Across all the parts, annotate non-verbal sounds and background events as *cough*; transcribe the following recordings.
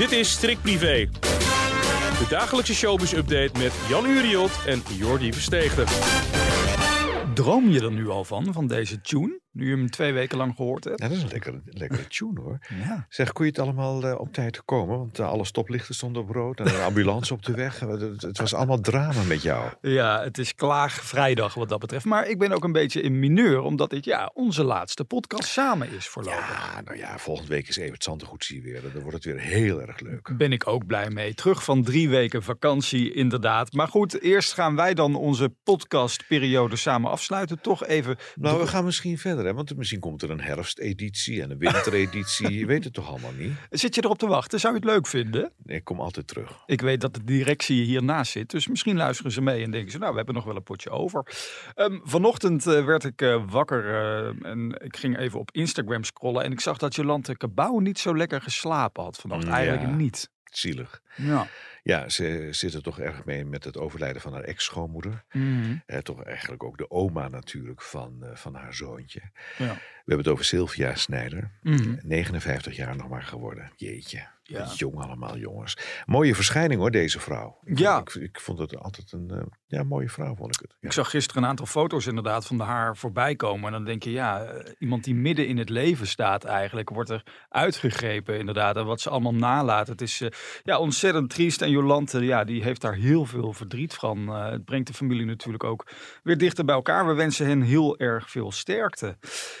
Dit is Strik Privé. De dagelijkse showbiz-update met Jan Uriot en Jordi Versteegde. Droom je er nu al van, van deze tune? Nu je hem twee weken lang gehoord hebt? Ja, dat is een lekkere, lekkere tune hoor. Ja. Zeg, kon je het allemaal eh, op tijd komen? Want eh, alle stoplichten stonden op rood en een ambulance op de weg. Het, was allemaal drama met jou. Ja, het is klaagvrijdag wat dat betreft. Maar ik ben ook een beetje in mineur, omdat dit ja, onze laatste podcast samen is voorlopig. Ja, nou ja, volgende week is Evert Zantegoed zie je weer. Dan wordt het weer heel erg leuk. Ben ik ook blij mee. Terug van drie weken vakantie, inderdaad. Maar goed, eerst gaan wij dan onze podcastperiode samen afsluiten. Toch even. Nou, we gaan misschien verder, hè? want misschien komt er een herfsteditie en een wintereditie. *laughs* je weet het toch allemaal niet? Zit je erop te wachten? Zou je het leuk vinden? Ik kom altijd terug. Ik weet dat de directie hiernaast zit. Dus misschien luisteren ze mee en denken ze, nou, we hebben nog wel een potje over. Ehm, vanochtend eh, werd ik eh, wakker eh, en ik ging even op Instagram scrollen. En ik zag dat Jolante Cabau niet zo lekker geslapen had vannacht. Mm, Eigenlijk ja. niet. Zielig. Ja. Ja, ze zit er toch erg mee met het overlijden van haar ex-schoonmoeder. Mhm. Eh, toch eigenlijk ook de oma natuurlijk van, eh, van haar zoontje. Ja. We hebben het over Sylvia Snijder. Mhm. 59 jaar nog maar geworden. Jeetje. Ja. Jong allemaal, jongens. Mooie verschijning hoor, deze vrouw. Ik Ja. Vond, ik, ik vond het altijd een eh, ja, mooie vrouw, vond ik het. Ja. Ik zag gisteren een aantal foto's inderdaad van haar voorbij komen. En dan denk je, ja, iemand die midden in het leven staat eigenlijk, wordt er uitgegrepen inderdaad. En wat ze allemaal nalaat. Het is ja, ontzettend triest. En Jolante, ja, die heeft daar heel veel verdriet van. Eh, het brengt de familie natuurlijk ook weer dichter bij elkaar. We wensen hen heel erg veel sterkte.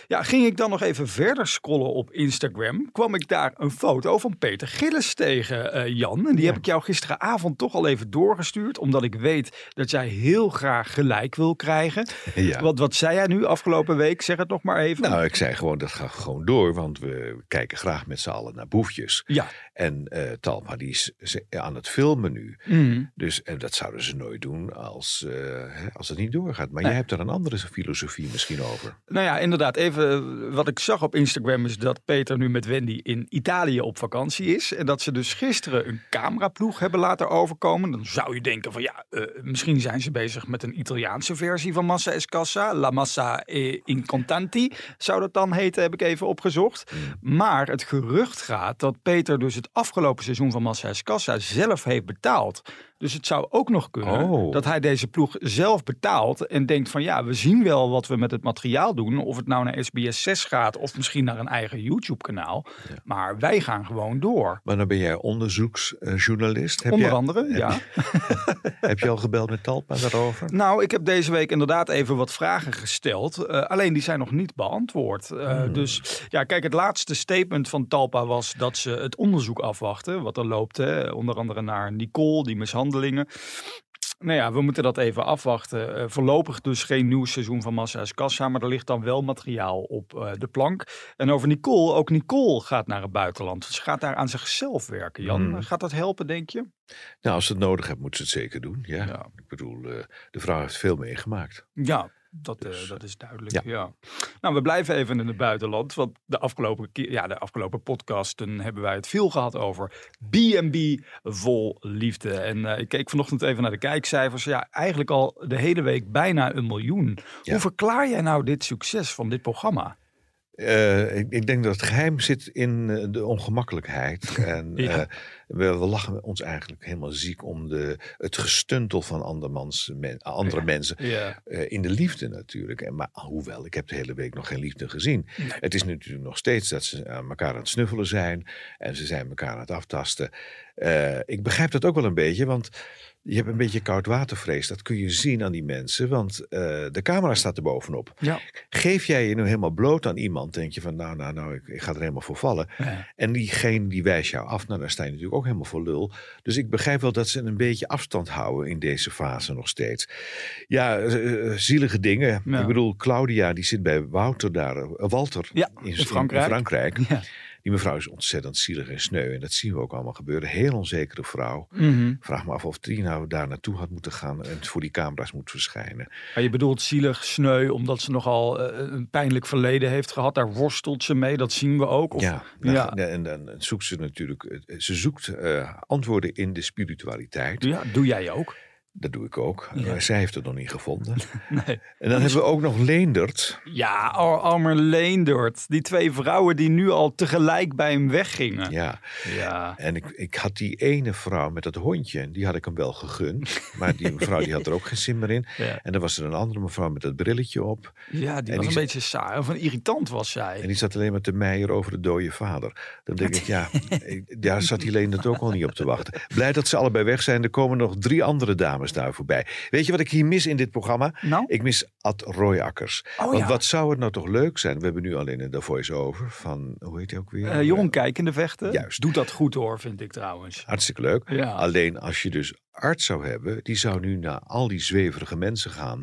Ja, ging ik dan nog even verder scrollen op Instagram, kwam ik daar een foto van Peter Gillis tegen, eh, Jan. En die heb ik jou gisteravond toch al even doorgestuurd, omdat ik weet dat jij heel graag gelijk wil krijgen. *laughs* Ja. Wat, wat zei jij nu afgelopen week? Zeg het nog maar even. Nou, ik zei gewoon, dat gaat gewoon door, want we kijken graag met z'n allen naar boefjes. ja. En eh Talma, die is aan het filmen nu. Mhm. Dus en dat zouden ze nooit doen als, eh, als het niet doorgaat. Maar Nee. jij hebt er een andere filosofie misschien over. Nou ja, inderdaad. Even eh, wat ik zag op Instagram is dat Peter nu met Wendy in Italië op vakantie is. En dat ze dus gisteren een cameraploeg hebben laten overkomen. Dan zou je denken van ja, eh, misschien zijn ze bezig met een Italiaanse versie van Massa Escassa. La Massa e in Contanti zou dat dan heten, heb ik even opgezocht. Maar het gerucht gaat dat Peter dus het afgelopen seizoen van Massa Escassa zelf heeft betaald. Dus het zou ook nog kunnen Oh. dat hij deze ploeg zelf betaalt en denkt van ja, we zien wel wat we met het materiaal doen. Of het nou naar SBS 6 gaat of misschien naar een eigen YouTube kanaal. Maar wij gaan gewoon door. Maar dan ben jij onderzoeksjournalist. Heb Onder jij- andere, heb ja. je- *laughs* heb je al gebeld met Talpa daarover? Nou, ik heb deze week inderdaad even wat vragen gesteld. Eh, alleen die zijn nog niet beantwoord. Eh, Hmm. Dus ja, kijk, het laatste statement van Talpa was dat ze het onderzoek afwachten. Wat er loopt, hè. onder andere naar Nicole, die Nou ja, we moeten dat even afwachten. Eh, voorlopig dus geen nieuw seizoen van Massa's Kassa, maar er ligt dan wel materiaal op eh, de plank. En over Nicole, ook Nicole gaat naar het buitenland. Ze gaat daar aan zichzelf werken, Jan. Hmm. Gaat dat helpen, denk je? Nou, als ze het nodig hebt, moet ze het zeker doen. Ja. Ja. Ik bedoel, eh, de vrouw heeft veel meegemaakt. Ja, dat, eh, Dus, dat is duidelijk. Ja. ja. Nou, we blijven even in het buitenland. Want de afgelopen, keer, ja, de afgelopen podcasten hebben wij het veel gehad over B&B vol liefde. En eh, ik keek vanochtend even naar de kijkcijfers. Ja, eigenlijk al de hele week bijna een miljoen. Ja. Hoe verklaar jij nou dit succes van dit programma? Eh, ik, ik denk dat het geheim zit in de ongemakkelijkheid. *laughs* En Ja. Eh, we, we lachen ons eigenlijk helemaal ziek om de, het gestuntel van andermans, men, andere mensen. Ja. Eh, in de liefde natuurlijk. En, maar hoewel, ik heb de hele week nog geen liefde gezien. Het is natuurlijk nog steeds dat ze aan elkaar aan het snuffelen zijn. En ze zijn elkaar aan het aftasten. Eh, ik begrijp dat ook wel een beetje, want je hebt een beetje koudwatervrees. Dat kun je zien aan die mensen, want eh, de camera staat er bovenop. Ja. Geef jij je nu helemaal bloot aan iemand, denk je van nou, nou, nou, ik, ik ga er helemaal voor vallen. Ja. En diegene die wijst jou af, nou dan sta je natuurlijk ook helemaal voor lul. Dus ik begrijp wel dat ze een beetje afstand houden in deze fase nog steeds. Ja, eh, eh, zielige dingen. Ja. Ik bedoel, Claudia die zit bij Wouter daar, eh, Walter Ja, in, in Frankrijk. Frankrijk. Ja. Die mevrouw is ontzettend zielig en sneu. En dat zien we ook allemaal gebeuren. Heel onzekere vrouw. Mhm. Vraag me af of die nou daar naartoe had moeten gaan en voor die camera's moet verschijnen. Maar je bedoelt zielig, sneu, omdat ze nogal eh, een pijnlijk verleden heeft gehad. Daar worstelt ze mee, dat zien we ook. Of, ja, nou, ja. En dan zoekt ze natuurlijk, eh, ze zoekt eh, antwoorden in de spiritualiteit. ja, doe jij ook. Dat doe ik ook. Ja. Zij heeft het nog niet gevonden. *laughs* Nee. En dan hebben we ook nog Leendert. Ja, Ar- arme Leendert. Die twee vrouwen die nu al tegelijk bij hem weggingen. Ja, Ja. en ik, ik had die ene vrouw met dat hondje, en die had ik hem wel gegund. *laughs* Maar die mevrouw die had er ook geen zin meer in. Ja, En dan was er een andere mevrouw met dat brilletje op. ja die En was die een beetje saai. Of een irritant was En zij. die zat alleen maar te meieren over de dode vader. Dan denk ik, ja, *laughs* daar zat die Leendert ook al niet op te wachten. Blij dat ze allebei weg zijn. Er komen nog drie andere dames daar voorbij. Weet je wat ik hier mis in dit programma? Nou? Ik mis Ad Royakkers. Oh Want ja. wat zou het nou toch leuk zijn? We hebben nu alleen de voice-over van, hoe heet hij ook weer? Eh Jeroen Kijk in de vechten. Juist. Doet dat goed hoor, vind ik trouwens. Hartstikke leuk. Ja. Alleen als je dus arts zou hebben, die zou nu naar al die zweverige mensen gaan.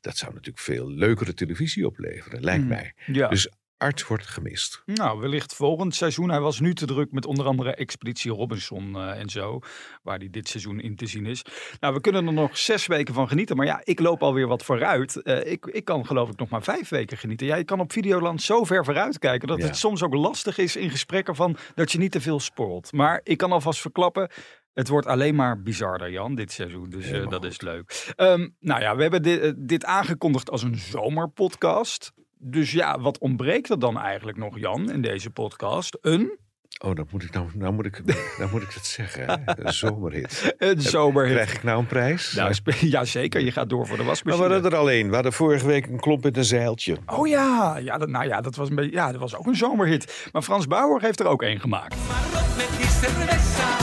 Dat zou natuurlijk veel leukere televisie opleveren, lijkt Mm. mij. Ja. Dus arts wordt gemist. Nou, wellicht volgend seizoen. Hij was nu te druk met onder andere Expeditie Robinson eh, en zo. Waar hij dit seizoen in te zien is. Nou, we kunnen er nog zes weken van genieten. Maar ja, ik loop alweer wat vooruit. Eh, ik, ik kan geloof ik nog maar vijf weken genieten. Jij kan op Videoland zo ver vooruit kijken. Dat Ja. het soms ook lastig is in gesprekken van dat je niet te veel spoort. Maar ik kan alvast verklappen. Het wordt alleen maar bizarder, Jan, dit seizoen. Dus eh, dat is leuk. Ehm, nou ja, we hebben dit, dit aangekondigd als een zomerpodcast. Dus ja, wat ontbreekt er dan eigenlijk nog, Jan, in deze podcast? Een, Oh, dat moet ik nou, nou moet ik, nou moet ik dat zeggen. Hè? Een *laughs* zomerhit. een zomerhit. Krijg ik nou een prijs? Nou, *laughs* ja, zeker. Je gaat door voor de maar we wasmachine. hadden er alleen. We hadden vorige week een klomp met een zeiltje. Oh ja, ja, dat, nou ja, dat was een beetje, ja, dat was ook een zomerhit. Maar Frans Bauer heeft er ook één gemaakt. Maar op met die cerveza.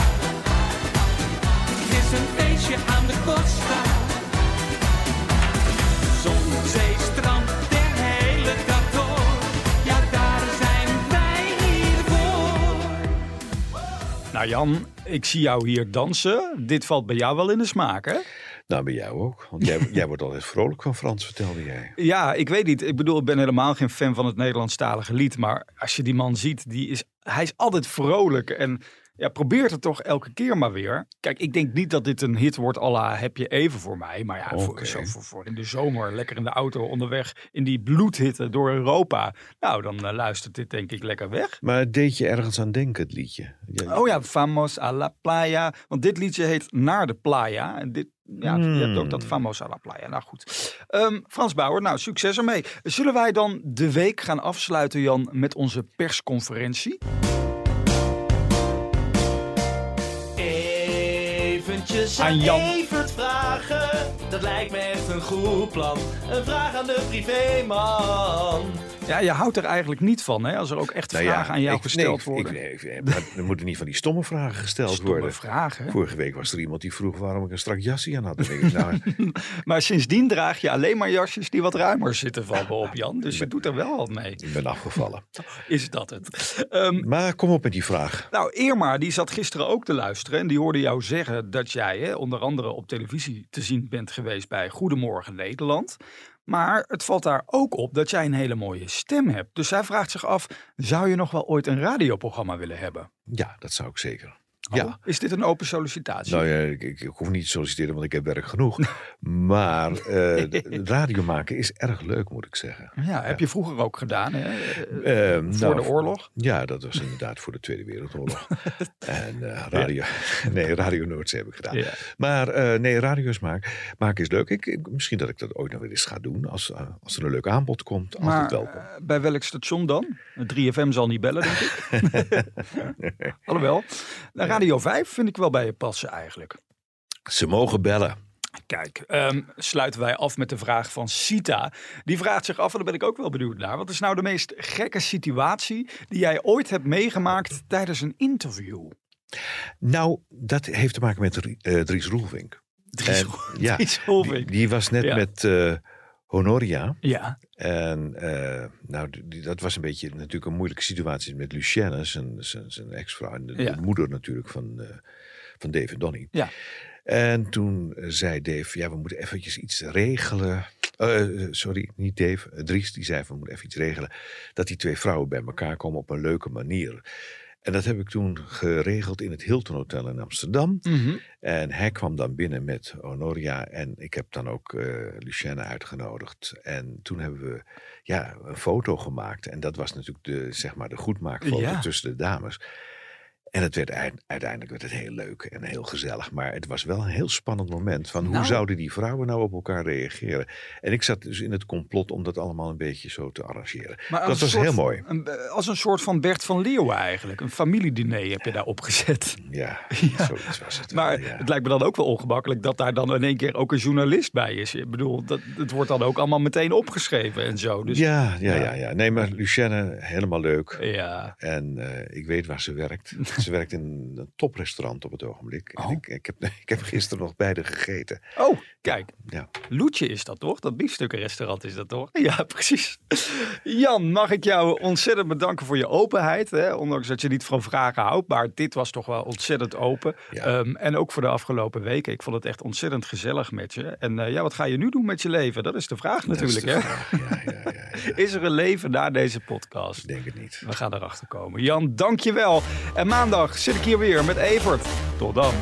Het is een feestje aan de costa. Jan, ik zie jou hier dansen. Dit valt bij jou wel in de smaak, hè? Nou, bij jou ook. Want jij, *laughs* jij wordt altijd vrolijk van Frans, vertelde jij. Ja, ik weet niet. Ik bedoel, ik ben helemaal geen fan van het Nederlandstalige lied. Maar als je die man ziet, die is, hij is altijd vrolijk. En ja, probeert het toch elke keer maar weer. Kijk, ik denk niet dat dit een hit wordt à la heb je even voor mij. Maar ja, voor, zo voor, voor in de zomer, lekker in de auto onderweg. In die bloedhitte door Europa. Nou, dan eh, luistert dit denk ik lekker weg. Maar het deed je ergens aan denken, het liedje. Ja, Oh ja, Famos a la Playa. Want dit liedje heet Naar de Playa. En dit, ja, je hebt ook dat Famos a la Playa. Nou goed. Ehm, Frans Bauer, nou succes ermee. Zullen wij dan de week gaan afsluiten, Jan, met onze persconferentie? Aan Jan. Evert vragen, dat lijkt me echt een goed plan. Een vraag aan de privéman. Ja, je houdt er eigenlijk niet van, hè? Als er ook echt Nou ja, vragen aan jou ik- gesteld nee, worden. Ik, nee, maar er moeten niet van die stomme vragen gesteld Stomme worden. vragen. Vorige week was er iemand die vroeg waarom ik een strak jasje aan had. Nou, *laughs* Maar sindsdien draag je alleen maar jasjes die wat ruimer zitten van op, Jan. Dus je doet er wel wat mee. ik ben afgevallen. *laughs* Is dat het? Ehm, Maar kom op met die vraag. Nou, Irma, die zat gisteren ook te luisteren. En die hoorde jou zeggen dat jij hè, onder andere op televisie te zien bent geweest bij Goedemorgen Nederland. Maar het valt daar ook op dat jij een hele mooie stem hebt. Dus zij vraagt zich af, zou je nog wel ooit een radioprogramma willen hebben? Ja, dat zou ik zeker. Oh, Ja. Is dit een open sollicitatie? Nou ja, ik, ik, ik hoef niet te solliciteren, want ik heb werk genoeg. *laughs* Maar eh, radio maken is erg leuk, moet ik zeggen. ja, heb je vroeger ook gedaan, hè? Eh, voor nou, de oorlog? Ja, dat was inderdaad voor de Tweede Wereldoorlog. *laughs* en eh, radio, *laughs* nee, Radio Noordzee heb ik gedaan. Ja. Maar eh, nee, radio's maken, maken is leuk. Ik, misschien dat ik dat ooit nog weer eens ga doen. Als, eh, als er een leuk aanbod komt, altijd welkom. eh, bij welk station dan? 3FM zal niet bellen, denk ik. Alhoewel. Nou, Radio 5 vind ik wel bij je passen eigenlijk. Ze mogen bellen. Kijk, ehm, sluiten wij af met de vraag van Sita. Die vraagt zich af, en daar ben ik ook wel benieuwd naar. Wat is nou de meest gekke situatie die jij ooit hebt meegemaakt tijdens een interview? Nou, dat heeft te maken met eh, Dries Roelvink. Dries, En, ja, Dries die, was net Ja. met eh, Honoria. Ja, En eh, nou, die, dat was een beetje natuurlijk een moeilijke situatie met Lucienne, zijn, zijn, zijn ex-vrouw. En de, Ja. de moeder natuurlijk van, eh, van Dave en Donnie. Ja. En toen eh, zei Dave, ja, we moeten eventjes iets regelen. Sorry, niet Dave. Dries, die zei, we moeten even iets regelen. Dat die twee vrouwen bij elkaar komen op een leuke manier. En dat heb ik toen geregeld in het Hilton Hotel in Amsterdam. Mhm. En hij kwam dan binnen met Honoria. En ik heb dan ook eh Lucienne uitgenodigd. En toen hebben we ja, een foto gemaakt. En dat was natuurlijk de, zeg maar, de goedmaakfoto Ja. tussen de dames. En het werd eind- uiteindelijk werd het heel leuk en heel gezellig. Maar het was wel een heel spannend moment. Van hoe Nou. zouden die vrouwen nou op elkaar reageren? En ik zat dus in het complot om dat allemaal een beetje zo te arrangeren. Maar dat was soort heel mooi. een- eh, als een soort van Bert van Leeuwen eigenlijk. Een familiediner heb je daar opgezet. Ja, *laughs* Ja. zoiets was het. Maar ja. het lijkt me dan ook wel ongemakkelijk dat daar dan in één keer ook een journalist bij is. Ik bedoel, dat, het wordt dan ook allemaal meteen opgeschreven en zo. Dus ja, ja, ja. ja, ja. Nee, maar Lucienne, helemaal leuk. ja. En eh, ik weet waar ze werkt. *laughs* ze werkt in een toprestaurant op het ogenblik. En Oh. ik, ik, heb, *laughs* ik heb gisteren nog haar gegeten. Oh, kijk. Ja. Loetje is dat toch? Dat biefstukkenrestaurant is dat toch? *laughs* Ja, precies. Jan, mag ik jou ontzettend bedanken voor je openheid. Hè? Ondanks dat je niet van vragen houdt. Maar dit was toch wel ontzettend open. Ja. Ehm, en ook voor de afgelopen weken. Ik vond het echt ontzettend gezellig met je. En eh, ja, wat ga je nu doen met je leven? Dat is de vraag is natuurlijk. de hè? vraag. Ja, ja. *laughs* Is er een leven na deze podcast? Ik denk het niet. We gaan erachter komen. Jan, dank je wel. En maandag zit ik hier weer met Evert. Tot dan.